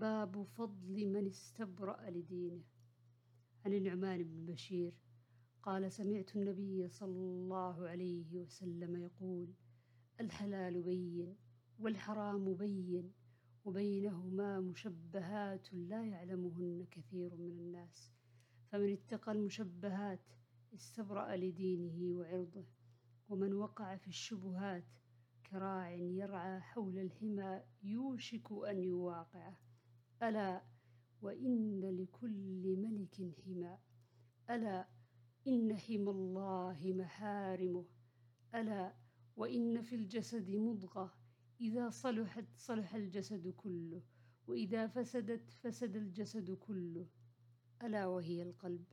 باب فضل من استبرأ لدينه. عن النعمان بن بشير قال سمعت النبي صلى الله عليه وسلم يقول الحلال بين والحرام بين وبينهما مشبهات لا يعلمهن كثير من الناس. فمن اتقى المشبهات استبرأ لدينه وعرضه ومن وقع في الشبهات كراع يرعى حول الحمى يوشك أن يواقعه. ألا وإن لكل ملك حمى ألا إن حمى الله محارمه ألا وإن في الجسد مضغة. إذا صلحت صلح الجسد كله وإذا فسدت فسد الجسد كله. ألا وهي القلب.